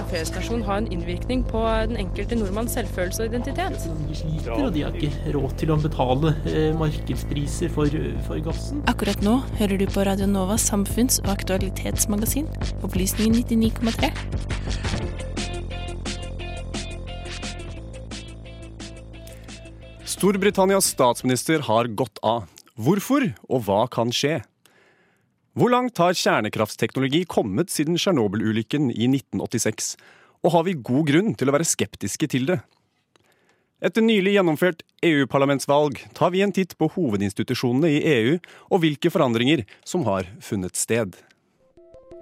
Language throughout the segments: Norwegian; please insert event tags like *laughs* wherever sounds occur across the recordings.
en fredesnasjon ha en innvirkning på den enkelte nordmanns selvfølelse og identitet? De sliter, og de har ikke råd til å betale eh, markedspriser for, for gassen. Akkurat nå hører du på Radio Novas samfunns- og aktualitetsmagasin, Opplysningen 99,3. Storbritannias statsminister har gått av. Hvorfor, og hva kan skje? Hvor langt har kjernekraftsteknologi kommet siden Tsjernobyl-ulykken i 1986? Og har vi god grunn til å være skeptiske til det? Etter nylig gjennomført EU-parlamentsvalg tar vi en titt på hovedinstitusjonene i EU og hvilke forandringer som har funnet sted.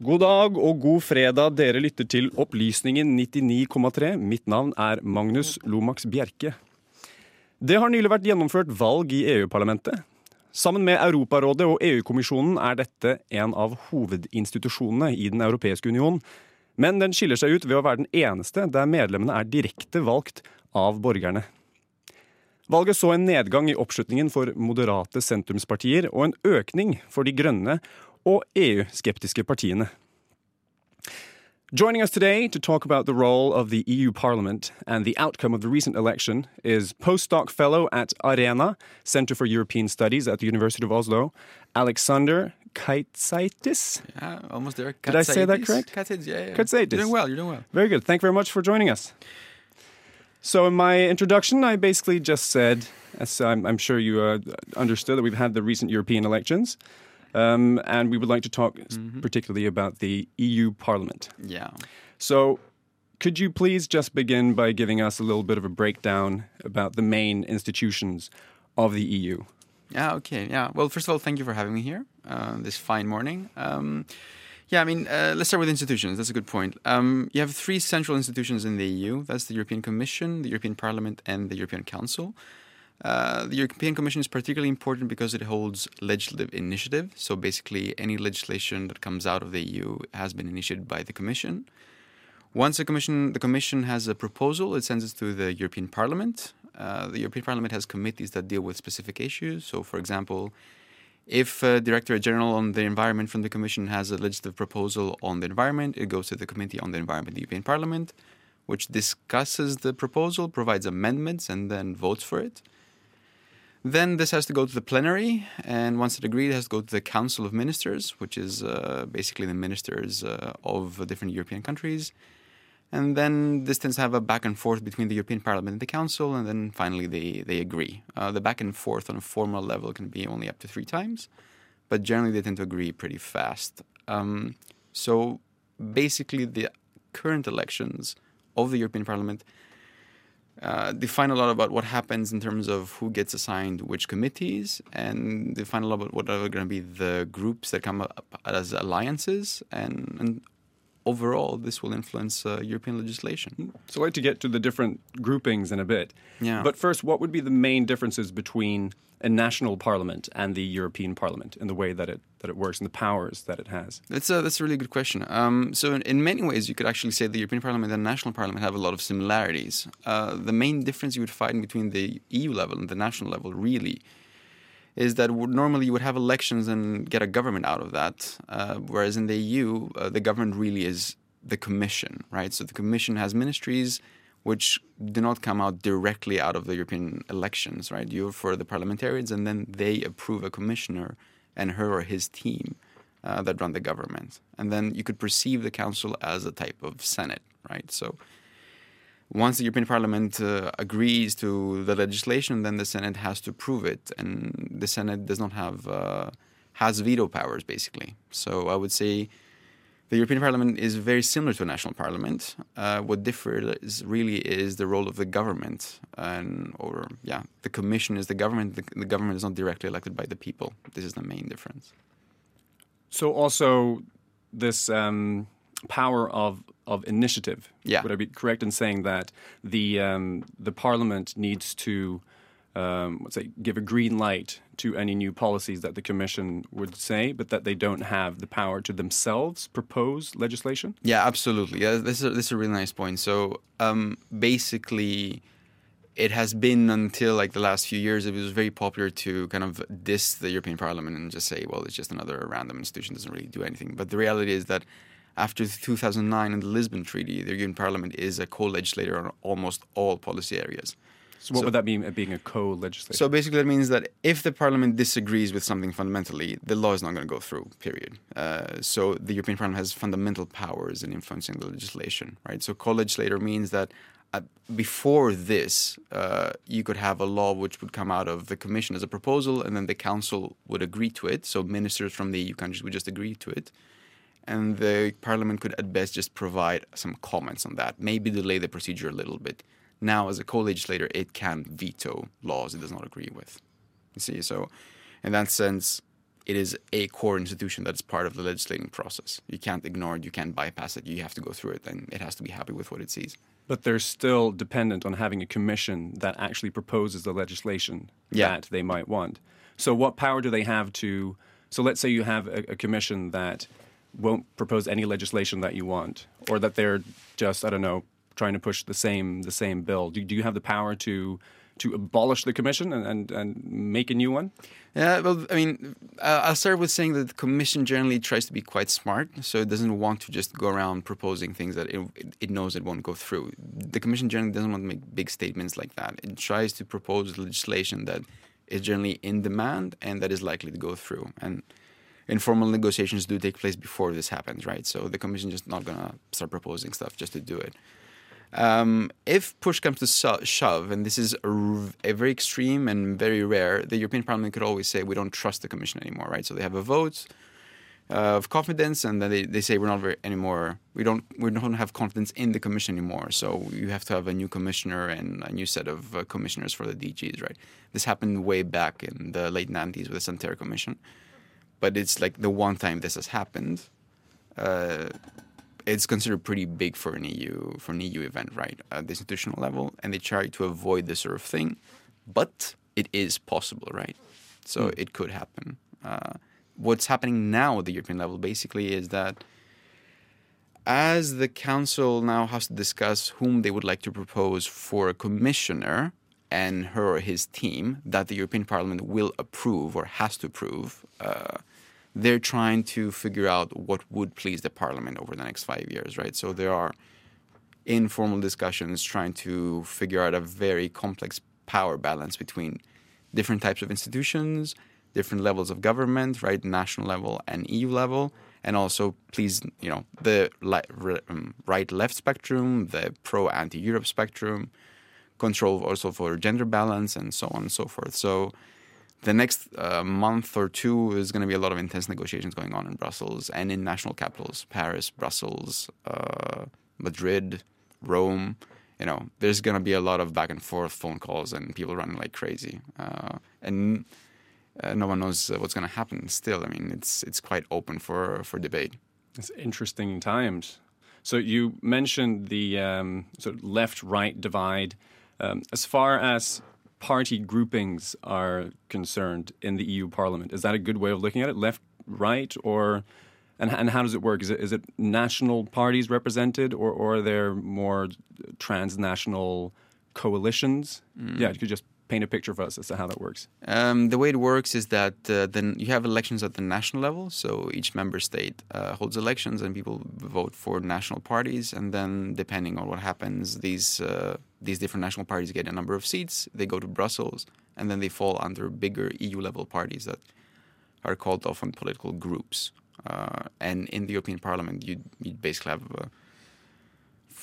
God dag og god fredag. Dere lytter til Opplysningen 99,3. Mitt navn er Magnus Lomax Bjerke. Det har nylig vært gjennomført valg i EU-parlamentet. Sammen med Europarådet og EU-kommisjonen er dette en av hovedinstitusjonene i Den europeiske union. Men den skiller seg ut ved å være den eneste der medlemmene er direkte valgt av borgerne. Valget så en nedgang i oppslutningen for moderate sentrumspartier og en økning for de grønne og EU-skeptiske partiene. Joining us today to talk about the role of the EU Parliament and the outcome of the recent election is postdoc fellow at Arena, Center for European Studies at the University of Oslo, Alexander Kaitzaitis. Yeah, almost there. Did I say that Katsaitis. correct? Katsaitis, yeah, yeah. Katsaitis. You're doing well, you're doing well. Very good. Thank you very much for joining us. So, in my introduction, I basically just said, as I'm, I'm sure you uh, understood, that we've had the recent European elections. Um, and we would like to talk s- particularly about the EU Parliament. Yeah. So, could you please just begin by giving us a little bit of a breakdown about the main institutions of the EU? Yeah, okay. Yeah. Well, first of all, thank you for having me here uh, this fine morning. Um, yeah, I mean, uh, let's start with institutions. That's a good point. Um, you have three central institutions in the EU that's the European Commission, the European Parliament, and the European Council. Uh, the European Commission is particularly important because it holds legislative initiative. So basically, any legislation that comes out of the EU has been initiated by the Commission. Once the commission the commission has a proposal, it sends it to the European Parliament. Uh, the European Parliament has committees that deal with specific issues. So, for example, if uh, Director General on the Environment from the Commission has a legislative proposal on the environment, it goes to the Committee on the Environment the European Parliament, which discusses the proposal, provides amendments, and then votes for it. Then this has to go to the plenary, and once it agreed, it has to go to the Council of Ministers, which is uh, basically the ministers uh, of different European countries. And then this tends to have a back and forth between the European Parliament and the Council, and then finally they, they agree. Uh, the back and forth on a formal level can be only up to three times, but generally they tend to agree pretty fast. Um, so basically, the current elections of the European Parliament uh, define a lot about what happens in terms of who gets assigned which committees, and define a lot about what are going to be the groups that come up as alliances, and, and overall, this will influence uh, European legislation. So, I'd like to get to the different groupings in a bit. Yeah. But first, what would be the main differences between a national parliament and the European Parliament in the way that it that it works and the powers that it has? That's a that's a really good question. Um, so in, in many ways, you could actually say the European Parliament and the national parliament have a lot of similarities. Uh, the main difference you would find between the EU level and the national level, really, is that normally you would have elections and get a government out of that, uh, whereas in the EU, uh, the government really is the Commission, right? So the Commission has ministries which do not come out directly out of the European elections, right? You're for the parliamentarians, and then they approve a commissioner and her or his team uh, that run the government. And then you could perceive the council as a type of senate, right? So once the European Parliament uh, agrees to the legislation, then the Senate has to approve it, and the Senate does not have uh, has veto powers basically. So I would say The European Parliament is very similar to a national parliament. Uh, what differs really is the role of the government, and or yeah, the Commission is the government. The, the government is not directly elected by the people. This is the main difference. So also this um, power of of initiative. Yeah. Would I be correct in saying that the um, the Parliament needs to um, let's say give a green light to any new policies that the Commission would say, but that they don't have the power to themselves propose legislation? Yeah, absolutely. Yeah, this is a, this is a really nice point. So um, basically, it has been until like the last few years, it was very popular to kind of diss the European Parliament and just say, well, it's just another random institution, doesn't really do anything. But the reality is that after 2009 and the Lisbon Treaty, the European Parliament is a co-legislator on almost all policy areas. So what So- would that mean, being a co-legislator? So basically, that means that if the parliament disagrees with something fundamentally, the law is not going to go through. Period. Uh, so the European Parliament has fundamental powers in influencing the legislation, right? So co-legislator means that uh, before this, uh, you could have a law which would come out of the Commission as a proposal, and then the Council would agree to it. So ministers from the EU countries would just agree to it. And the Parliament could at best just provide some comments on that, maybe delay the procedure a little bit. Now, as a co-legislator, it can veto laws it does not agree with. You see, so in that sense, it is a core institution that is part of the legislating process. You can't ignore it, you can't bypass it, you have to go through it, and it has to be happy with what it sees. But they're still dependent on having a commission that actually proposes the legislation Yeah. that they might want. So, what power do they have to? So, let's say you have a, a commission that won't propose any legislation that you want, or that they're just, I don't know, trying to push the same the same bill. Do, do you have the power to to abolish the commission and, and, and make a new one? Yeah, well, I mean, uh, I'll start with saying that the Commission generally tries to be quite smart, so it doesn't want to just go around proposing things that it, it knows it won't go through. The Commission generally doesn't want to make big statements like that. It tries to propose legislation that is generally in demand and that is likely to go through. And informal negotiations do take place before this happens, right? So the Commission just not gonna start proposing stuff just to do it. Um, if push comes to so- shove, and this is a, r- a very extreme and very rare, the European Parliament could always say we don't trust the Commission anymore, right? So they have a vote uh, of confidence, and then they, they say we're not very anymore. We don't we don't have confidence in the Commission anymore. So you have to have a new commissioner and a new set of uh, commissioners for the DGs, right? This happened way back in the late '90s with the Santerre Commission, but it's like the one time this has happened. Uh, it's considered pretty big for an EU for an EU event, right, at the institutional level, and they try to avoid this sort of thing, but it is possible, right? So it could happen. Uh, what's happening now at the European level basically is that as the council now has to discuss whom they would like to propose for a commissioner and her or his team that the European Parliament will approve or has to approve, uh, they're trying to figure out what would please the Parliament over the next five years, right? So there are informal discussions trying to figure out a very complex power balance between different types of institutions, different levels of government, right, national level and EU level, and also please, you know, the um, right-left spectrum, the pro-anti-Europe spectrum, control also for gender balance, and so on and so forth. So the next uh, month or two is going to be a lot of intense negotiations going on in Brussels and in national capitals, Paris, Brussels, uh, Madrid, Rome. You know, there's going to be a lot of back and forth phone calls and people running like crazy. Uh, and uh, no one knows uh, what's going to happen still. I mean, it's it's quite open for, for debate. It's interesting times. So you mentioned the um, sort of left-right divide. Um, as far as party groupings are concerned in the EU Parliament, is that a good way of looking at it? Left, right, or and, and how does it work? Is it is it national parties represented, or, or are there more transnational coalitions? Yeah, you could just paint a picture for us as to how that works. Um, the way it works is that uh, then you have elections at the national level. So each member state uh, holds elections, and people vote for national parties. And then, depending on what happens, these uh, these different national parties get a number of seats. They go to Brussels, and then they fall under bigger EU level parties that are called often political groups. Uh, and in the European Parliament, you you basically have uh,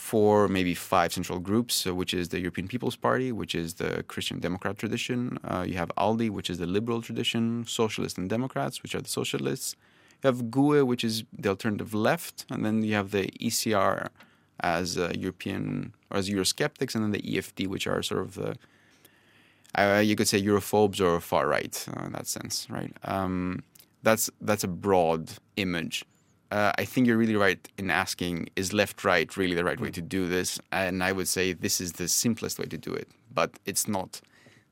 four, maybe five central groups, uh, which is the European People's Party, which is the Christian Democrat tradition. Uh, you have ALDE, which is the liberal tradition, Socialists and Democrats, which are the socialists. You have GUE, which is the alternative left, and then you have the ECR as uh, European or as Eurosceptics, and then the EFD, which are sort of the uh, you could say Europhobes or far right uh, in that sense, right? Um, that's that's a broad image. Uh, I think you're really right in asking: Is left right really the right way to do this? And I would say this is the simplest way to do it, but it's not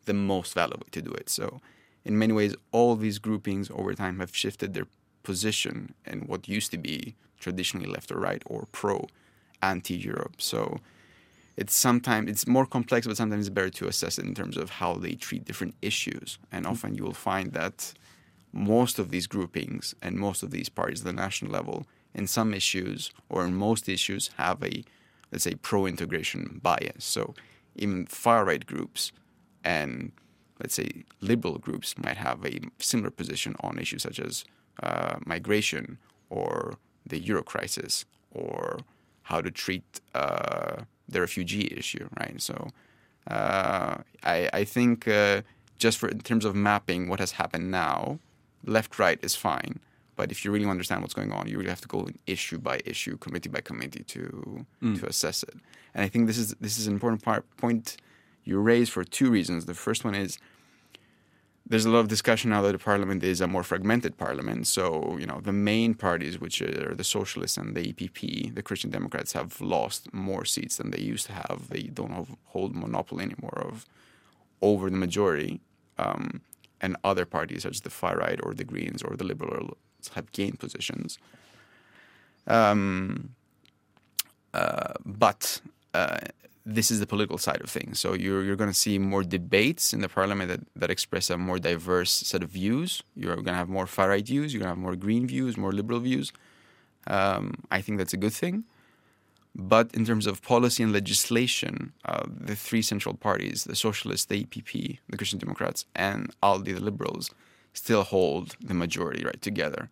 the most valid way to do it. So, in many ways, all these groupings over time have shifted their position in what used to be traditionally left or right or pro anti-Europe. So it's sometimes it's more complex, but sometimes it's better to assess it in terms of how they treat different issues. And often you will find that most of these groupings and most of these parties at the national level, in some issues or in most issues, have a let's say pro-integration bias. So even far-right groups and let's say liberal groups might have a similar position on issues such as uh, migration or the euro crisis or how to treat uh, the refugee issue, right? So uh, I, I, think uh, just for in terms of mapping what has happened now, left right is fine. But if you really understand what's going on, you really have to go issue by issue, committee by committee to mm. to assess it. And I think this is this is an important part, point you raise for two reasons. The first one is there's a lot of discussion now that the parliament is a more fragmented parliament. So, you know, the main parties, which are the socialists and the EPP, the Christian Democrats, have lost more seats than they used to have. They don't have, hold monopoly anymore of over the majority. Um, and other parties, such as the far right or the Greens or the Liberals, have gained positions. Um, uh, but uh, this is the political side of things. So you're you're going to see more debates in the parliament that, that express a more diverse set of views. You're going to have more far right views. You're going to have more green views, more liberal views. Um, I think that's a good thing. But in terms of policy and legislation, uh, the three central parties, the Socialists, the EPP, the Christian Democrats, and ALDE, the Liberals, still hold the majority right together.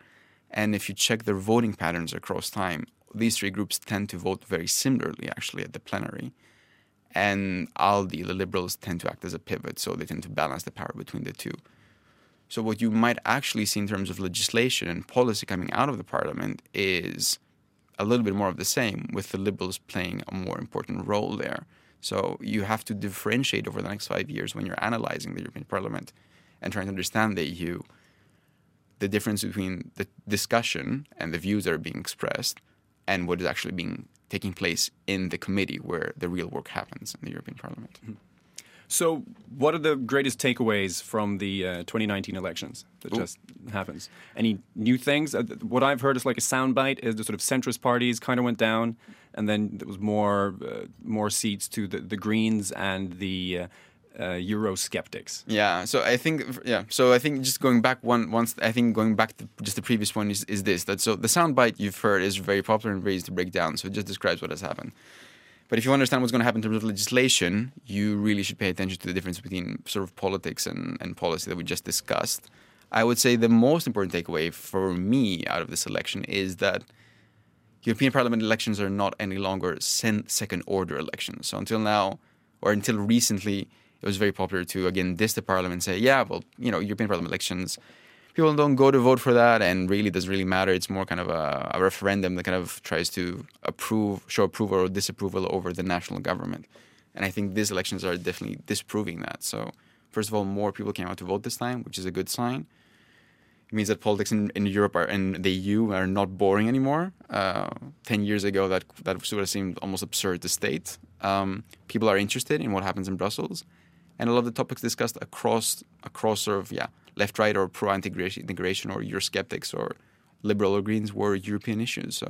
And if you check their voting patterns across time, these three groups tend to vote very similarly, actually, at the plenary. And ALDE, the liberals, tend to act as a pivot, so they tend to balance the power between the two. So, what you might actually see in terms of legislation and policy coming out of the parliament is a little bit more of the same, with the liberals playing a more important role there. So, you have to differentiate over the next five years when you're analyzing the European Parliament and trying to understand the EU the difference between the discussion and the views that are being expressed and what is actually being taking place in the committee where the real work happens in the European Parliament. Mm-hmm. So, what are the greatest takeaways from the uh, 2019 elections that Ooh. just happens? Any new things? Uh, what I've heard is like a soundbite is the sort of centrist parties kind of went down, and then there was more uh, more seats to the, the Greens and the uh, uh, Euro skeptics. Yeah, so I think yeah, so I think just going back one once I think going back to just the previous one is, is this that so the soundbite you've heard is very popular and very easy to break down. So it just describes what has happened. But if you understand what's going to happen in terms of legislation, you really should pay attention to the difference between sort of politics and, and policy that we just discussed. I would say the most important takeaway for me out of this election is that European Parliament elections are not any longer second order elections. So until now, or until recently, it was very popular to again diss the parliament and say, yeah, well, you know, European Parliament elections, people don't go to vote for that, and really doesn't really matter. It's more kind of a, a referendum that kind of tries to approve, show approval or disapproval over the national government. And I think these elections are definitely disproving that. So, first of all, more people came out to vote this time, which is a good sign. It means that politics in, in Europe are, and the EU are not boring anymore. Uh, Ten years ago, that that would have seemed almost absurd to state. Um, people are interested in what happens in Brussels and a lot of the topics discussed across across sort of yeah left right or pro integration integration or Eurosceptics or liberal or Greens were European issues. So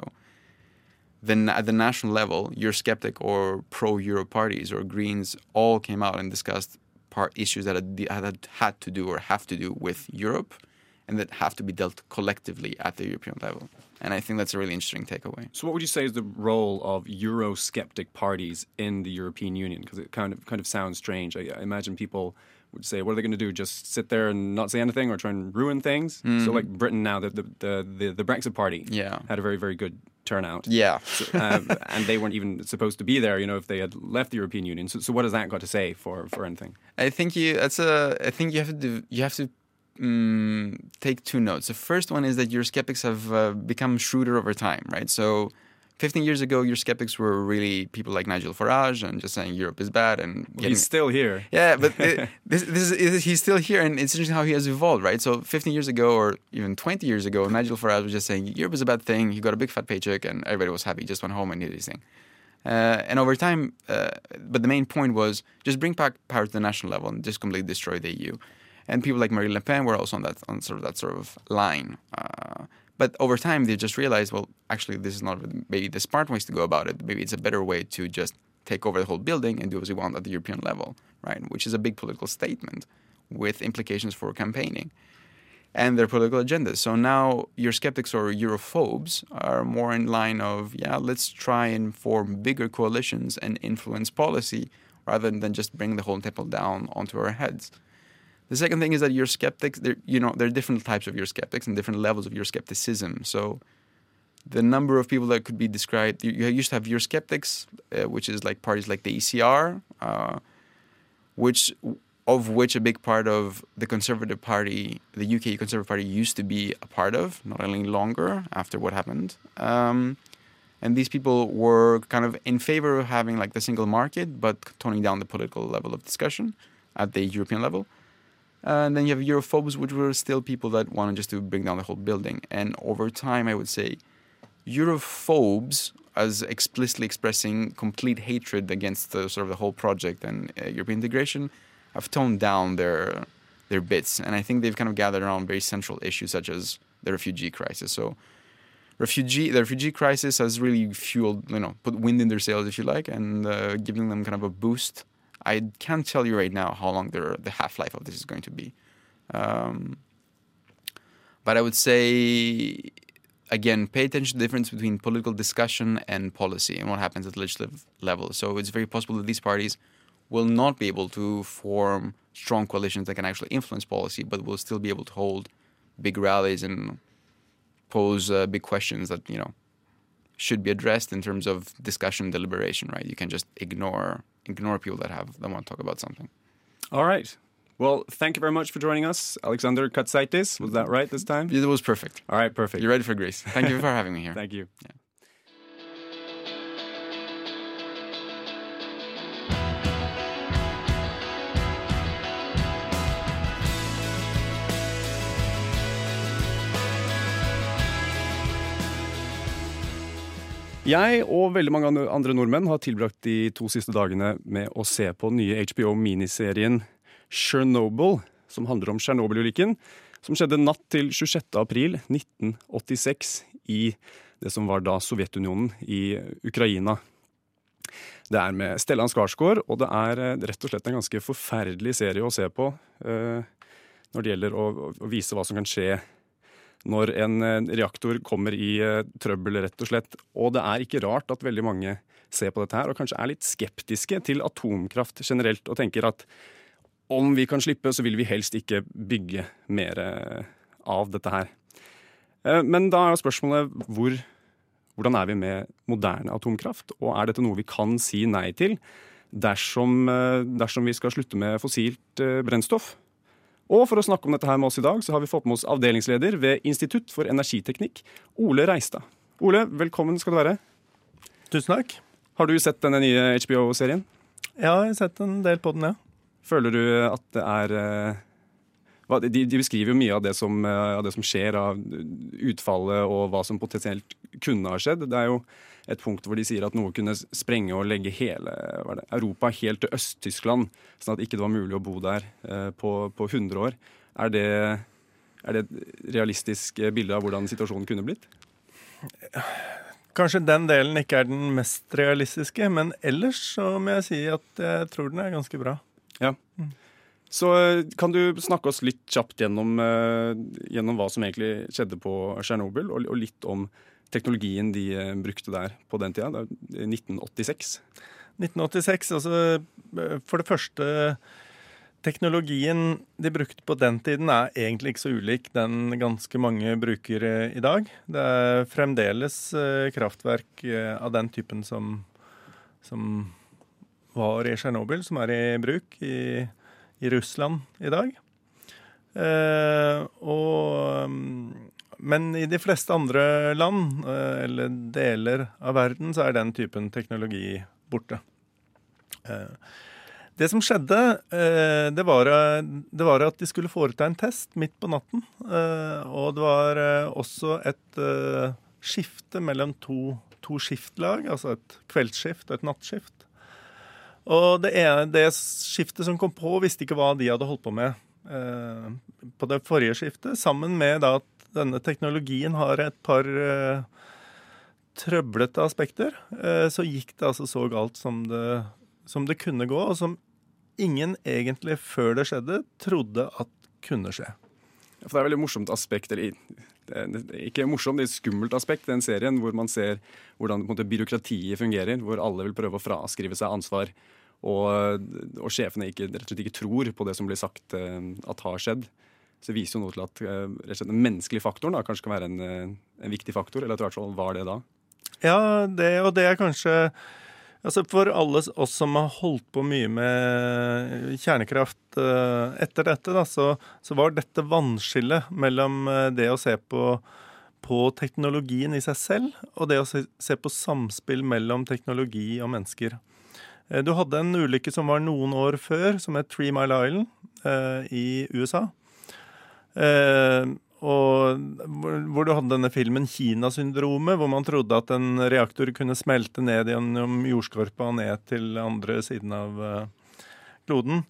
then at the national level, Eurosceptic or pro Euro parties or Greens all came out and discussed part issues that had, had had to do or have to do with Europe and that have to be dealt collectively at the European level. And I think that's a really interesting takeaway. So, what would you say is the role of Eurosceptic parties in the European Union? Because it kind of kind of sounds strange. I, I, imagine people would say, "What are they going to do? Just sit there and not say anything, or try and ruin things?" Mm-hmm. So, like Britain now, the the, the the, the Brexit Party yeah. had a very very good turnout. Yeah, so, um, *laughs* and they weren't even supposed to be there. You know, if they had left the European Union. So, so what has that got to say for for anything? I think you that's a. I think you have to you have to mm, take two notes. The first one is that your skeptics have uh, become shrewder over time, right? So 15 years ago, your skeptics were really people like Nigel Farage and just saying Europe is bad and getting, He's still here. yeah, but *laughs* it, this, this is, he's still here, and it's interesting how he has evolved, right? So 15 years ago, or even 20 years ago, Nigel Farage was just saying Europe is a bad thing. He got a big fat paycheck, and everybody was happy. He just went home and did his thing. Uh, and over time, uh, but the main point was just bring back power to the national level and just completely destroy the EU. And people like Marine Le Pen were also on that on sort of that sort of line. Uh, but over time, they just realized, well, actually, this is not maybe the smart ways to go about it. Maybe it's a better way to just take over the whole building and do as we want at the European level, right? Which is a big political statement with implications for campaigning and their political agendas. So now your skeptics or Europhobes are more in line of, yeah, let's try and form bigger coalitions and influence policy rather than just bring the whole temple down onto our heads. The second thing is that your skeptics, you know, there are different types of your skeptics and different levels of your skepticism. So the number of people that could be described, you, used to have your skeptics, uh, which is like parties like the ECR, uh, which of which a big part of the Conservative Party, the UK Conservative Party, used to be a part of, not any longer after what happened. Um, and these people were kind of in favor of having like the single market, but toning down the political level of discussion at the European level. Uh, and then you have Europhobes, which were still people that wanted just to bring down the whole building. And over time, I would say Europhobes, as explicitly expressing complete hatred against the, sort of the whole project and uh, European integration, have toned down their their bits, and I think they've kind of gathered around very central issues such as the refugee crisis. So, refugee the refugee crisis has really fueled, you know, put wind in their sails, if you like, and uh, giving them kind of a boost. I can't tell you right now how long the half life of this is going to be, um, but I would say. Again, pay attention to the difference between political discussion and policy and what happens at the legislative level. So it's very possible that these parties will not be able to form strong coalitions that can actually influence policy, but will still be able to hold big rallies and pose uh, big questions that you know should be addressed in terms of discussion deliberation. Right? You can just ignore ignore people that have that want to talk about something. All right. Well, thank you very much for joining us, Alexander Katsaitis. Was that right this time? It was perfect. All right, perfect. You're ready for Greece. Thank you for having me here. *laughs* thank you. Yeah. Jeg og veldig mange andre nordmenn har tilbrakt de to siste dagene med å se på den nye HBO-miniserien Chernobyl, som handler om Tsjernobyl-ulykken, som skjedde natt til 26. april 1986 i det som var da Sovjetunionen i Ukraina. Det er med Stellan Skarsgård, og det er eh, rett og slett en ganske forferdelig serie å se på eh, når det gjelder å, vise hva som kan skje når en eh, reaktor kommer i eh, trøbbel, rett og slett. Og det er ikke rart at veldig mange ser på dette her og kanskje er litt skeptiske til atomkraft generelt og tenker at om vi kan slippe, så vil vi helst ikke bygge mer eh, av dette her. Men da er jo spørsmålet hvor, hvordan er vi med moderne atomkraft? Og er dette noe vi kan si nei til dersom, dersom vi skal slutte med fossilt brennstoff? Og for å snakke om dette her med oss i dag, så har vi fått med oss avdelingsleder ved Institutt for energiteknikk, Ole Reistad. Ole, velkommen skal du være. Tusen takk. Har du sett denne nye HBO-serien? Ja, jeg har sett en del på den, ja. Føler du at det er eh, de, beskriver jo mye av det, som, eh, av det, som, skjer, av utfallet og hva som potensielt kunne ha skjedd. Det er jo et punkt hvor de sier at noe kunne sprenge og legge hele det, Europa helt til Øst-Tyskland, sånn at ikke det var mulig å bo der eh, på, på 100 år. Er det, er det et realistisk bilde av hvordan situasjonen kunne blitt? Kanskje den delen ikke er den mest realistiske, men ellers så må jeg si at jeg tror den er ganske bra. Ja. Mm. Så eh, kan du snakke oss litt kjapt gjennom, gjennom hva som egentlig skjedde på Tsjernobyl, og, og, litt om teknologien de uh, brukte der på den tida, 1986? 1986, altså for det første Teknologien de brukte på den tiden er egentlig ikke så ulik den ganske mange bruker i dag. Det er fremdeles kraftverk av den typen som, som var i Tsjernobyl, som er i bruk i i Russland i dag. Eh, og, mm, men i de fleste andre land, eh, eller deler av verden, så er den typen teknologi borte. Eh, det som skjedde, eh, det var, det var, at de skulle foreta en test midt på natten. Og det var også et skifte mellom to, to skiftlag, altså et kveldsskift og et nattskift. Og det, ene, det skiftet som kom på, visste ikke hva de hadde holdt på med på det forrige skiftet. Sammen med da, denne teknologien har et par uh, trøblete aspekter, Uh, så gikk det altså så galt som det, som det kunne gå, og som ingen egentlig før det skjedde, trodde at kunne skje. Ja, for Det er veldig morsomt aspekt, eller ikke morsomt, det er et skummelt aspekt, den serien hvor man ser hvordan måte, byråkratiet fungerer, hvor alle vil prøve å fraskrive seg ansvar. Og, og sjefene ikke, rett og slett ikke tror på det som blir sagt uh, at har skjedd. Så det viser jo noe til at uh, den menneskelige faktoren da, kanskje kan være en, uh, en viktig faktor. Eller at hvert fall var det da. Ja, det, og det er kanskje Altså For alle oss som har holdt på mye med kjernekraft uh, etter dette, da, så, så, var dette vannskillet mellom det å se på, på, teknologien i seg selv, og det å se, se på samspill mellom teknologi og mennesker. Du hadde en ulykke som var noen år før, som het Three Mile Island i USA. Og hvor du hadde denne filmen 'Kinasyndromet', hvor man trodde at en reaktor kunne smelte ned gjennom jordskorpa og ned til andre siden av uh, kloden.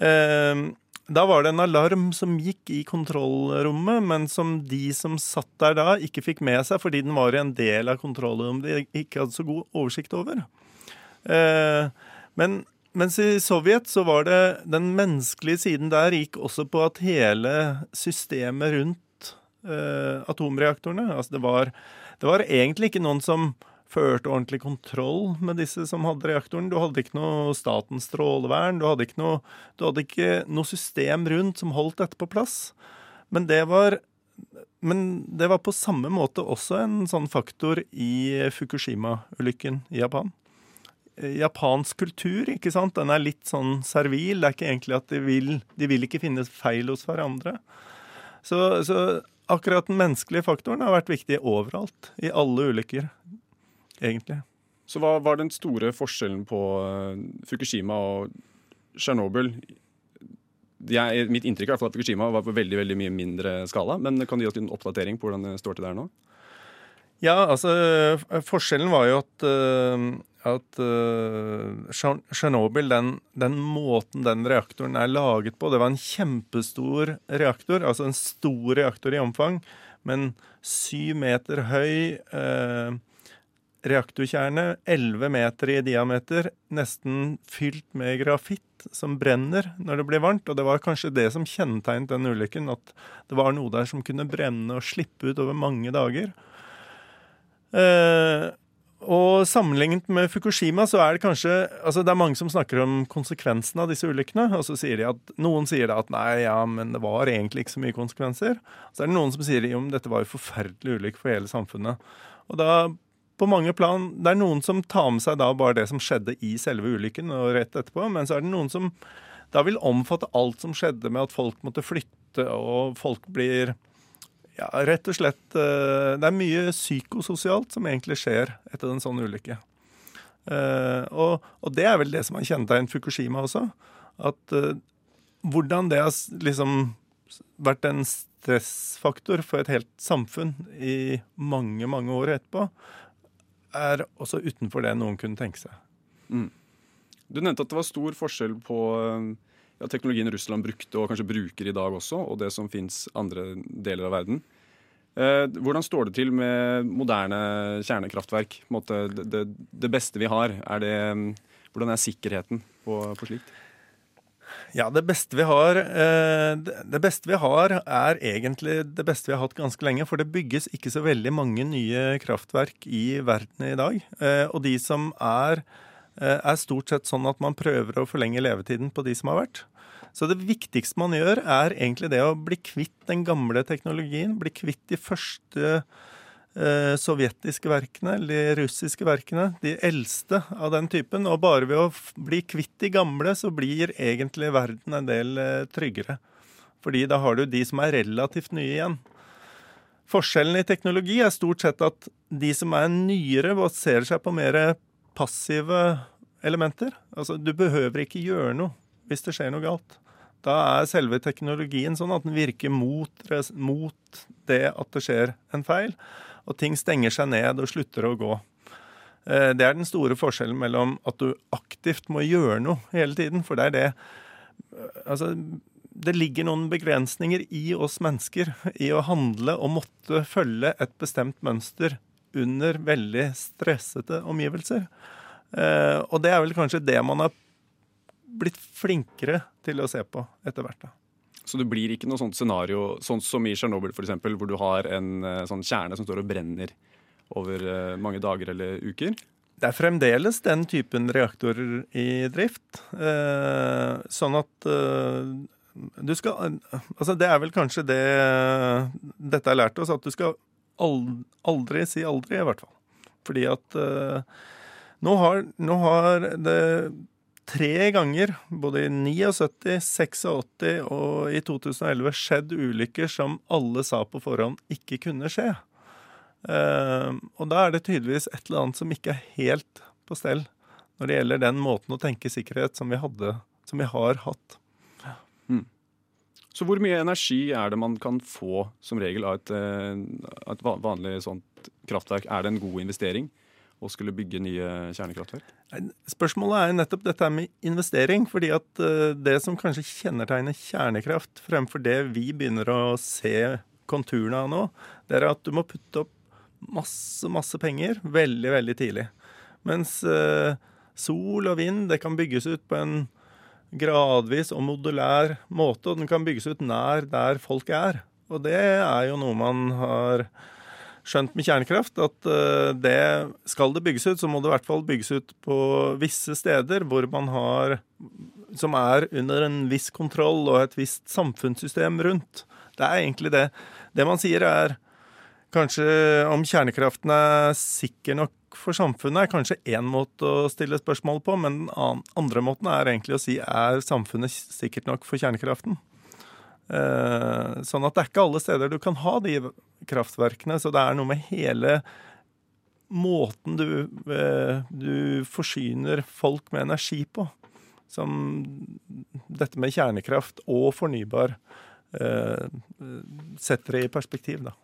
Uh, da var det en alarm som gikk i kontrollrommet, men som de som satt der da, ikke fikk med seg fordi den var i en del av kontrollrommet de ikke hadde så god oversikt over. Men mens i Sovjet så var det den menneskelige siden der gikk også på at hele systemet rundt eh, atomreaktorene. Altså det var, det var egentlig ikke noen som førte ordentlig kontroll med disse som hadde reaktoren. Du hadde ikke noe Statens strålevern, du hadde ikke noe, hadde ikke noe system rundt som holdt dette på plass. Men det var men det var på samme måte også en sånn faktor i Fukushima-ulykken i Japan. Japansk kultur ikke sant? Den er litt sånn servil. Det er ikke egentlig at de vil, de vil ikke finne feil hos hverandre. Så, så akkurat den menneskelige faktoren har vært viktig overalt. I alle ulykker, egentlig. Så hva var den store forskjellen på eh, Fukushima og Tsjernobyl? Mitt inntrykk er at Fukushima var på veldig veldig mye mindre skala. Men kan du gi oss en oppdatering på hvordan det står til der nå? Ja, altså Forskjellen var jo at, uh, at Tsjernobyl, uh, den, den, måten den reaktoren er laget på Det var en kjempestor reaktor, altså en stor reaktor i omfang, men syv meter høy uh, reaktorkjerne, elleve meter i diameter, nesten fylt med grafitt som brenner når det blir varmt. Og det var kanskje det som kjennetegnet den ulykken, at det var noe der som kunne brenne og slippe ut over mange dager. Uh, og sammenlignet med Fukushima så er det kanskje altså Det er mange som snakker om konsekvensene av disse ulykkene. Og så sier de at noen sier da at nei, ja, men det var egentlig ikke så mye konsekvenser. Så er det noen som sier at dette var jo forferdelig ulykke for hele samfunnet. Og da på mange plan Det er noen som tar med seg da bare det som skjedde i selve ulykken og rett etterpå, men så er det noen som da vil omfatte alt som skjedde med at folk måtte flytte, og folk blir ja, rett og slett eh, Det er mye psykososialt som egentlig skjer etter en sånn ulykke. Eh, og, og det er vel det som har kjennetegnet Fukushima også. At uh, hvordan det har liksom vært en stressfaktor for et helt samfunn i mange, mange år etterpå, er også utenfor det noen kunne tenke seg. Mm. Du nevnte at det var stor forskjell på ja, teknologien Russland brukte og kanskje bruker i dag også, og det som fins andre deler av verden. Eh, hvordan står det til med moderne kjernekraftverk? Måte, det, det, beste vi har, er det, hvordan er sikkerheten på, på slikt? Ja, det beste vi har eh, Det beste vi har, er egentlig det beste vi har hatt ganske lenge. For det bygges ikke så veldig mange nye kraftverk i verden i dag. Eh, og de som er, er stort sett sånn at man prøver å forlenge levetiden på de som har vært. Så det viktigste man gjør, er egentlig det å bli kvitt den gamle teknologien. Bli kvitt de første eh, sovjetiske verkene, de russiske verkene. De eldste av den typen. Og bare ved å bli kvitt de gamle, så blir egentlig verden en del eh, tryggere. Fordi da har du de som er relativt nye igjen. Forskjellen i teknologi er stort sett at de som er nyere, baserer seg på mer passive elementer. Altså, du behøver ikke gjøre noe hvis det skjer noe galt. Da er selve teknologien sånn at den virker mot, mot det at det skjer en feil, og ting stenger seg ned og slutter å gå. Eh, det er den store forskjellen mellom at du aktivt må gjøre noe hele tiden, for det er det Altså, det ligger noen begrensninger i oss mennesker i å handle og måtte følge et bestemt mønster under veldig stressete omgivelser. Eh, og det er vel kanskje det man har blitt flinkere til å se på etter hvert. da. Så det blir ikke noe sånt scenario, sånn som i Tsjernobyl f.eks., hvor du har en eh, sånn kjerne som står og brenner over eh, mange dager eller uker? Det er fremdeles den typen reaktorer i drift. Eh, sånn at du skal Altså, det er vel kanskje det dette har lært oss, at du skal aldri si aldri, i hvert fall. Fordi at eh, nå har, nå har det tre ganger, både i 79, 86 og i 2011, skjedd ulykker som alle sa på forhånd ikke kunne skje. Uh, og da er det tydeligvis et eller annet som ikke er helt på stell når det gjelder den måten å tenke sikkerhet som vi, hadde, som vi har hatt. Mm. Så hvor mye energi er det man kan få som regel av et, eh, et vanlig sånt kraftverk? Er det en god investering? å skulle bygge nye kjernekraftverk? Spørsmålet er nettopp dette med investering. fordi at eh, det som kanskje kjennetegner kjernekraft fremfor det vi begynner å se konturene av nå, det er at du må putte opp masse, masse penger veldig, veldig tidlig. Mens uh, sol og vind det kan bygges ut på en gradvis og modulær måte, og den kan bygges ut nær der folk er. Og det er jo noe man har skjønt med kjernekraft at eh, det skal det bygges ut, så må det i hvert fall bygges ut på visse steder hvor man har Som er under en viss kontroll og et visst samfunnssystem rundt. Det er egentlig det. Det man sier, er kanskje om kjernekraften er sikker nok for samfunnet, er kanskje én måte å stille spørsmål på, men den andre måten er egentlig å si er samfunnet sikkert nok for kjernekraften? Eh, sånn at det er ikke alle steder du kan ha de kraftverkene. Så det er noe med hele måten du, eh, du forsyner folk med energi på, som dette med kjernekraft og fornybar eh, setter det i perspektiv. da.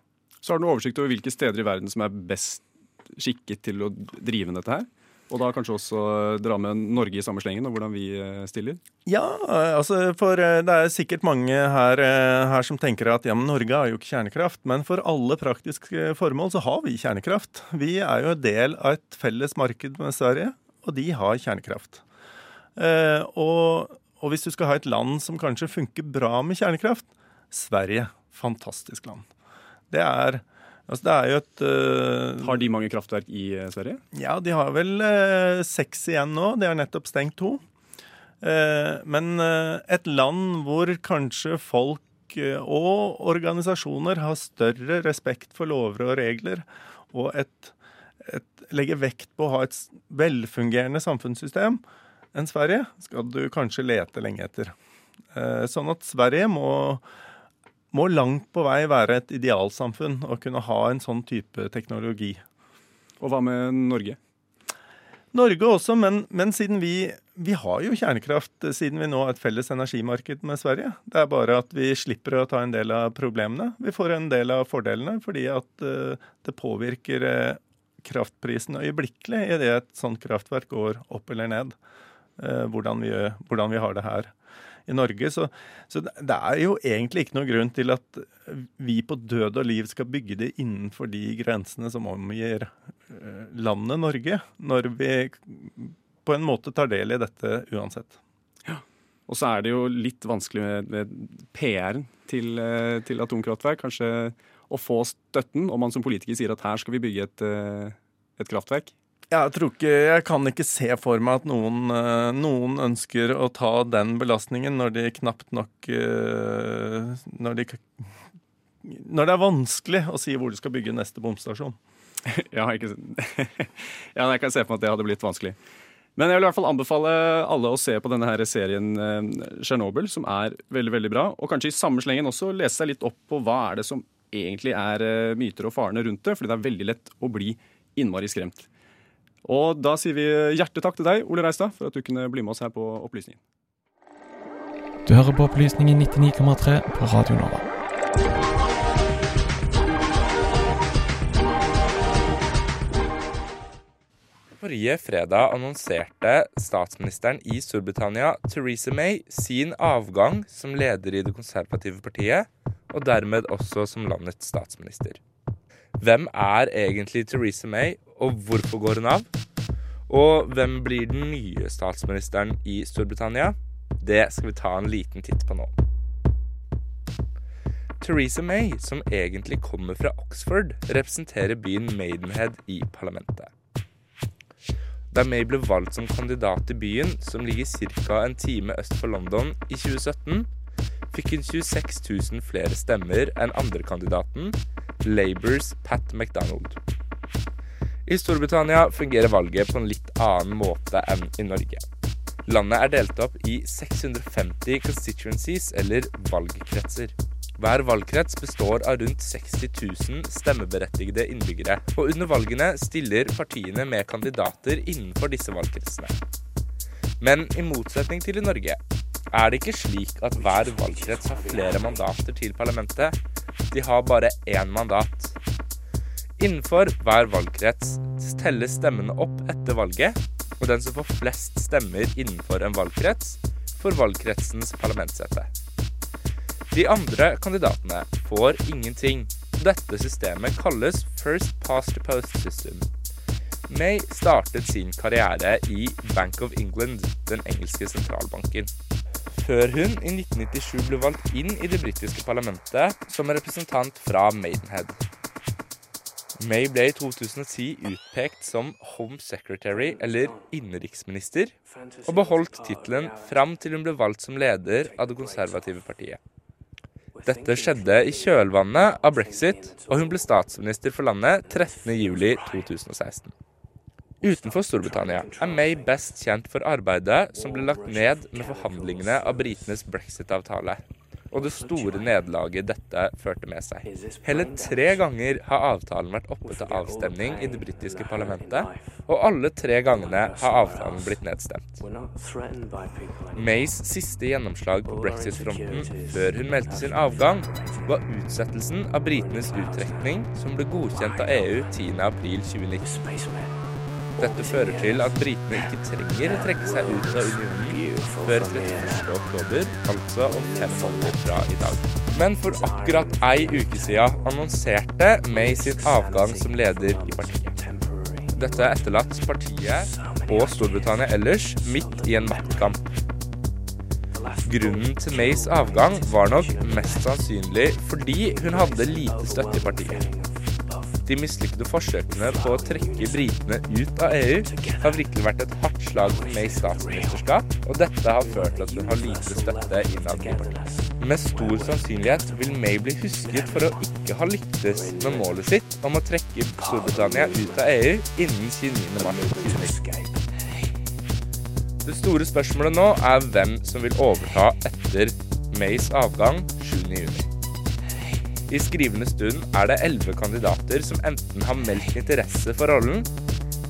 Så har du noe oversikt over hvilke steder i verden som er best skikket til å drive dette her? Og da kanskje også dra med Norge i samme slengen, og hvordan vi eh, stiller? Ja, altså for eh, det er sikkert mange her, eh, her, som tenker at ja, men Norge har jo ikke kjernekraft. Men for alle praktiske formål så har vi kjernekraft. Vi er jo del av et felles marked med Sverige, og de har kjernekraft. Og, og hvis du skal ha et land som kanskje funker bra med kjernekraft Sverige. Fantastisk land. Det er Altså, det er jo et uh, Har de mange kraftverk i uh, Sverige? Ja, de har vel uh, seks igjen nå. De har nettopp stengt to. men et land hvor kanskje folk og organisasjoner har større respekt for lover og regler, og et, et, legger vekt på å ha et velfungerende samfunnssystem enn Sverige, skal du kanskje lete lenge etter. sånn at Sverige må må langt på vei være et idealsamfunn å kunne ha en sånn type teknologi. Og hva med Norge? Norge også, men, men siden vi, vi, har jo kjernekraft siden vi nå har et felles energimarked med Sverige. Det er bare at vi slipper å ta en del av problemene. Vi får en del av fordelene fordi at uh, det påvirker uh, kraftprisen øyeblikkelig idet et sånt kraftverk går opp eller ned. Hvordan, vi, hvordan vi har det her i Norge. Så, så, det er jo egentlig ikke noen grunn til at vi på død og liv skal bygge det innenfor de grensene som omgir eh, landet Norge, når vi på en måte tar del i dette uansett. Ja. Og så er det jo litt vanskelig med, PR-en til, eh, til atomkraftverk. Kanskje å få støtten om man som politiker sier at her skal vi bygge et, eh, et kraftverk. Jeg tror ikke, jeg kan ikke se for meg at noen, eh, noen ønsker å ta den belastningen når de knapt nok eh, når, de, når det er vanskelig å si hvor du skal bygge neste bomstasjon. *laughs* ja, ikke, *laughs* ja, jeg kan se for meg at det hadde blitt vanskelig. Men jeg vil i hvert fall anbefale alle å se på denne her serien Tsjernobyl, som er veldig veldig bra. Og kanskje i samme slengen også lese seg litt opp på hva er det som egentlig er eh, myter og farene rundt det. Fordi det er veldig lett å bli innmari skremt. Og da sier vi hjertetakk til deg, Ole Reistad, for at du kunne bli med oss her på Opplysningen. Du hører på Opplysningen 99,3 på Radio Nova. Forrige fredag annonserte statsministeren i Storbritannia, Theresa May, sin avgang som leder i det konservative partiet, og dermed også som landets statsminister. Hvem er egentlig Theresa May, og hvorfor går hun av? Og hvem blir den nye statsministeren i Storbritannia? Det skal vi ta en liten titt på nå. Theresa May, som egentlig kommer fra Oxford, representerer byen Maidenhead i parlamentet. Da May ble valgt som kandidat i byen, som ligger ca. en time øst for London, i 2017, fikk hun 26 000 flere stemmer enn andrekandidaten, Labours Pat MacDonald. I Storbritannia fungerer valget på en litt annen måte enn i Norge. Landet er delt opp i 650 constituencies, eller valgkretser. Hver valgkrets består av rundt 60 000 stemmeberettigede innbyggere, og under valgene stiller partiene med kandidater innenfor disse valgkretsene. Men i motsetning til i Norge er det ikke slik at hver valgkrets har flere mandater til parlamentet. De har bare én mandat. Innenfor hver valgkrets telles stemmene opp etter valget, og den som får flest stemmer innenfor en valgkrets, får valgkretsens parlamentssete. De andre kandidatene får ingenting. Dette systemet kalles First Past the Post System. May startet sin karriere i Bank of England, den engelske sentralbanken. Før hun i 1997 ble valgt inn i det britiske parlamentet som representant fra Maidenhead. May ble i 2010 utpekt som Home Secretary, eller innenriksminister, og beholdt tittelen fram til hun ble valgt som leder av det konservative partiet. Dette skjedde i kjølvannet av brexit, og hun ble statsminister for landet 13.07.2016. Utenfor Storbritannia er May best kjent for arbeidet som ble lagt ned med forhandlingene av britenes brexit-avtale, og det store nederlaget dette førte med seg. Hele tre ganger har avtalen vært oppe til avstemning i det britiske parlamentet, og alle tre gangene har avtalen blitt nedstemt. Mays siste gjennomslag på brexit-fronten før hun meldte sin avgang, var utsettelsen av britenes uttrekning, som ble godkjent av EU 10.4.2019. Dette fører til at britene ikke trenger å trekke seg ut av unionen før 31. oktober, altså om fem måneder fra i dag. Men for akkurat ei uke siden annonserte May sin avgang som leder i partiet. Dette er etterlatt partiet og Storbritannia ellers midt i en maktkamp. Grunnen til Mays avgang var nok mest sannsynlig fordi hun hadde lite støtte i partiet. De mislykkede forsøkene på å trekke britene ut av EU har virkelig vært et hardt slag for Mays statsministerskap, og dette har ført til at hun har lite støtte innad i partiet. Med stor sannsynlighet vil May bli husket for å ikke ha lyktes med målet sitt om å trekke Storbritannia ut av EU innen 29. mars Det store spørsmålet nå er hvem som vil overta etter Mays avgang 7.6. I skrivende stund er det elleve kandidater som enten har meldt interesse for rollen,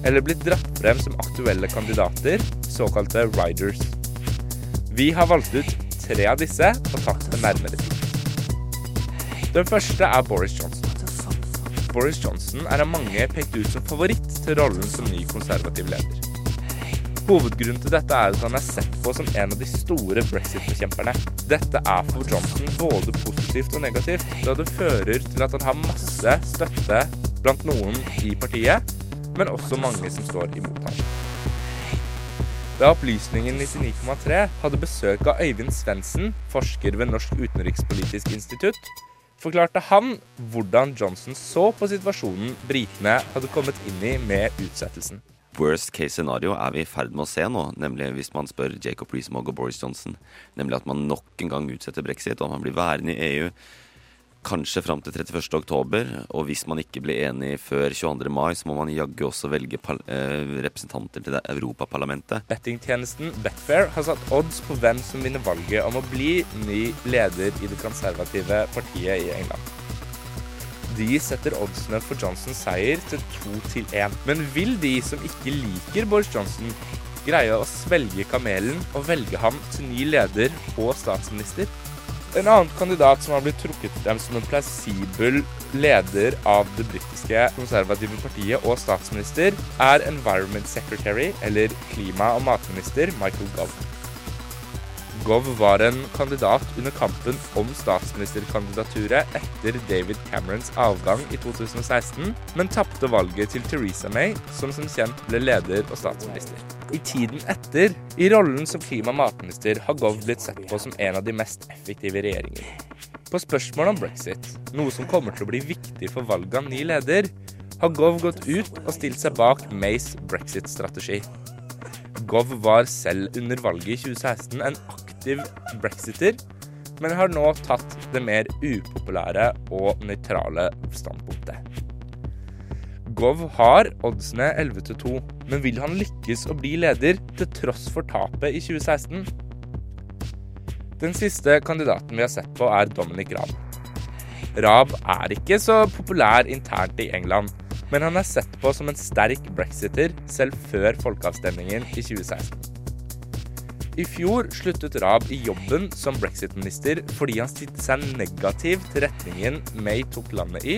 eller blitt dratt frem som aktuelle kandidater, såkalte riders. Vi har valgt ut tre av disse og tatt en nærmere titt. Den første er Boris Johnson. Boris Johnson er av mange pekt ut som favoritt til rollen som ny konservativ leder. Hovedgrunnen til dette er at han er sett på som en av de store brexit-bekjemperne. Dette er for Johnson både positivt og negativt, da det fører til at han har masse støtte blant noen i partiet, men også mange som står imot ham. Da Opplysningen 99,3 hadde besøk av Øyvind Svendsen, forsker ved Norsk utenrikspolitisk institutt, forklarte han hvordan Johnson så på situasjonen britene hadde kommet inn i med utsettelsen. Worst case scenario er vi i ferd med å se nå, nemlig hvis man spør Jacob Rees-Mogg og Boris Johnson, nemlig at man nok en gang utsetter brexit, og man blir værende i EU. kanskje fram til 31. oktober. Og hvis man ikke blir enig før 22. mai, så må man jaggu også velge eh, representanter til det Europaparlamentet. Bettingtjenesten Betfair har satt odds på hvem som vinner valget om å bli ny leder i det konservative partiet i England. De setter oddsene for Johnsons seier til to til én. Men vil de som ikke liker Boris Johnson, greie å svelge kamelen og velge ham til ny leder og statsminister? En annen kandidat som har blitt trukket til dem som en plausibel leder av det britiske konservative partiet og statsminister, er Environment Secretary, eller klima- og matminister, Michael Gove. Gove var en kandidat under kampen om statsministerkandidaturet etter David Camerons avgang i 2016, men tapte valget til Theresa May, som som kjent ble leder og statsminister. I tiden etter, i rollen som klima- og matminister, har Gov blitt sett på som en av de mest effektive regjeringene. På spørsmål om brexit, noe som kommer til å bli viktig for valget av ny leder, har Gov gått ut og stilt seg bak Mays brexit-strategi. Gov var selv under valget i 2016 en aktiv brexiter, men har nå tatt det mer upopulære og nøytrale standpunktet. Gov har oddsene 11 til 2, men vil han lykkes å bli leder til tross for tapet i 2016? Den siste kandidaten vi har sett på, er Dominic Raab. Raab er ikke så populær internt i England, men han er sett på som en sterk brexiter selv før folkeavstemningen i 2016. I fjor sluttet Raab i jobben som brexit-minister fordi han stilte seg negativ til retningen May tok landet i,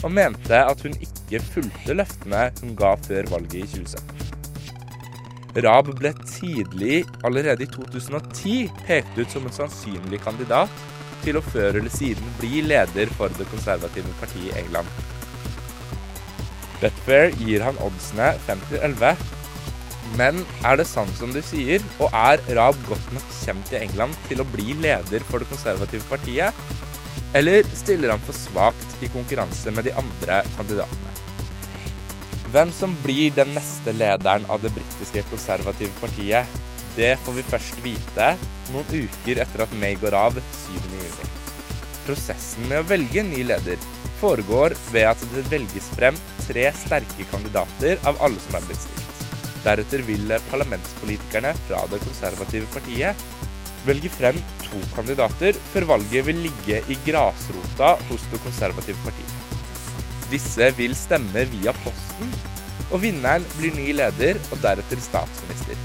og mente at hun ikke fulgte løftene hun ga før valget i 2017. Raab ble tidlig, allerede i 2010, pekt ut som en sannsynlig kandidat til å før eller siden bli leder for det konservative partiet i England. Betfair gir han oddsene 5 til 11. Men er det sant som du sier, og er Raab godt nok kjent i England til å bli leder for det konservative partiet? Eller stiller han for svakt i konkurranse med de andre kandidatene? Hvem som blir den neste lederen av det britiske konservative partiet, det får vi først vite noen uker etter at May går av 7.6. Prosessen med å velge ny leder foregår ved at det velges frem tre sterke kandidater av alle som er blitt stilt. Deretter vil parlamentspolitikerne fra det konservative partiet velge frem to kandidater før valget vil ligge i grasrota hos det konservative partiet. Disse vil stemme via posten, og vinneren blir ny leder og deretter statsminister.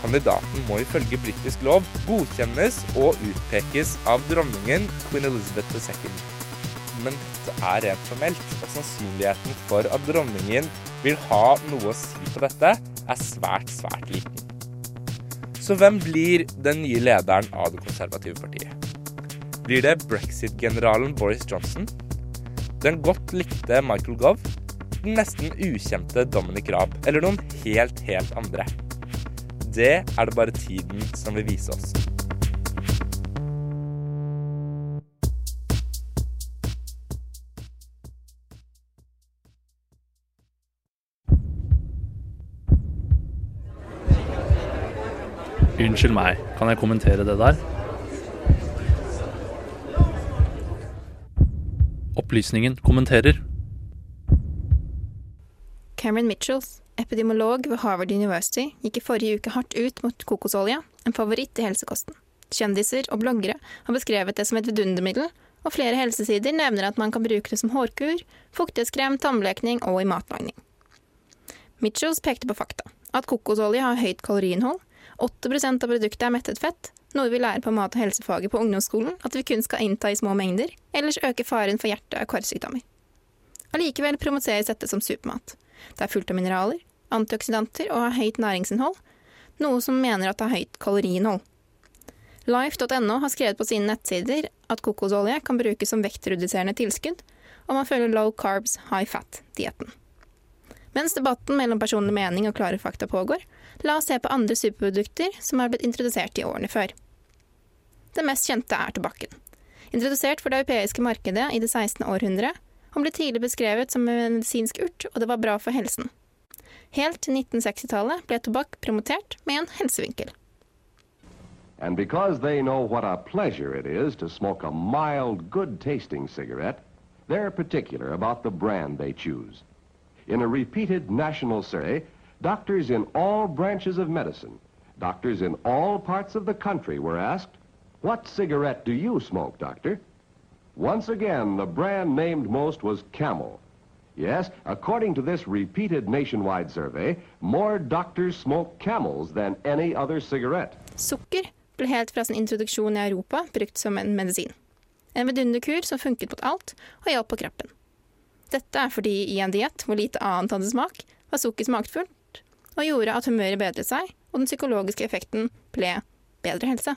Kandidaten må ifølge britisk lov godkjennes og utpekes av dronningen Queen Elizabeth II. Men det er rent formelt, og sannsynligheten for at dronningen vil ha noe å si på dette, er svært, svært liten. Så hvem blir den nye lederen av det konservative partiet? Blir det brexit-generalen Boris Johnson? Den godt likte Michael Gove? Den nesten ukjente Dominic Raab? Eller noen helt, helt andre? Det er det bare tiden som vil vise oss. Unnskyld meg, kan jeg kommentere det der? Opplysningen kommenterer. Cameron Mitchells, epidemiolog ved Harvard University, gikk i forrige uke hardt ut mot kokosolje, en favoritt i helsekosten. Kjendiser og bloggere har beskrevet det som et vidundermiddel, og flere helsesider nevner at man kan bruke det som hårkur, fuktighetskrem, tannblekning og i matlagning. Mitchells pekte på fakta. At kokosolje har høyt kaloriinnhold, 8% av produktet er mettet fett, noe vi lærer på mat- og helsefaget på ungdomsskolen at vi kun skal innta i små mengder, ellers øker faren for hjerte- og karsykdommer. Allikevel promoteres dette som supermat. Det er fullt av mineraler, antioksidanter og har høyt næringsinnhold, noe som mener at det har høyt kaloriinnhold. Life.no har skrevet på sine nettsider at kokosolje kan brukes som vektreduserende tilskudd, og man følger low carbs, high fat-dietten. Mens debatten mellom personlig mening og klare fakta pågår, la oss se på andre superprodukter som har blitt introdusert i årene før. Det mest kjente er tobakken. Introdusert for det europeiske markedet i det 16. århundre, og ble tidlig beskrevet som en medisinsk urt, og det var bra for helsen. Helt til 1960-tallet ble tobakk promotert med en helsevinkel. And because they know what a pleasure it is to smoke a mild, good-tasting cigarette, they're particular about the brand they choose. In a repeated national survey, doctors in all branches of medicine, doctors in all parts of the country were asked, what cigarette do you smoke, doctor? Once again, the brand named most was Camel. Yes, according to this repeated nationwide survey, more doctors smoke Camels than any other cigarette. Sukker ble helt fra sin introduksjon i Europa brukt som en medisin. En vidunderkur som funket mot alt og hjalp på kroppen. Dette er fordi i en diett hvor lite annet hadde smak, var sukker smakfullt og gjorde at humøret bedret seg, og den psykologiske effekten ble bedre helse.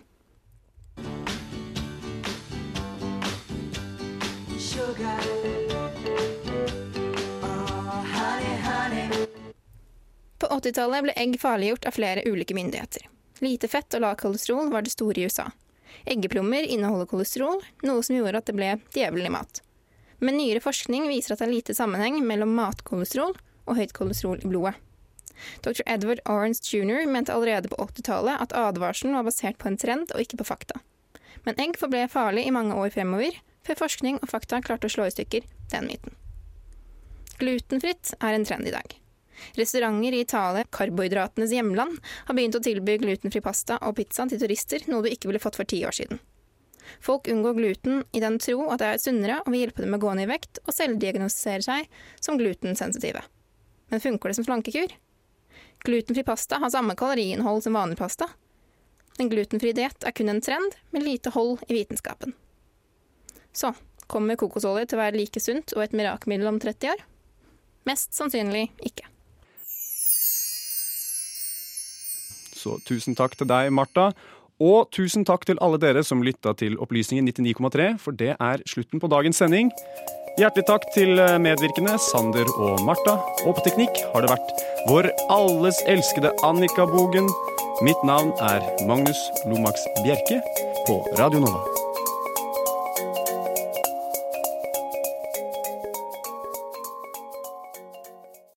På 80-tallet ble egg farliggjort av flere ulike myndigheter. Lite fett og lav kolesterol var det store i USA. Eggeplommer inneholder kolesterol, noe som gjorde at det ble djevelen i mat. Men nyere forskning viser at det er lite sammenheng mellom matkolesterol og høyt kolesterol i blodet. Dr. Edward Orange jr. mente allerede på 80-tallet at advarselen var basert på en trend og ikke på fakta. Men egg forble farlig i mange år fremover, før forskning og fakta klarte å slå i stykker den myten. Glutenfritt er en trend i dag. Restauranter i Italia, karbohydratenes hjemland, har begynt å tilby glutenfri pasta og pizza til turister, noe du ikke ville fått for ti år siden. Folk unngår gluten i den tro at det er sunnere og vil hjelpe dem med å gå ned i vekt, og selvdiagnostisere seg som glutensensitive. Men funker det som slankekur? Glutenfri pasta har samme kaloriinnhold som vanlig pasta. En glutenfri diett er kun en trend med lite hold i vitenskapen. Så kommer kokosolje til å være like sunt og et mirakelmiddel om 30 år? Mest sannsynlig ikke. Så tusen takk til deg, Marta. Og tusen takk til alle dere som lytta til Opplysningen 99,3, for det er slutten på dagens sending. Hjertelig takk til medvirkende Sander og Marta. Og på teknikk har det vært vår alles elskede Annika Bogen. Mitt navn er Magnus Lomax Bjerke på Radio Nova.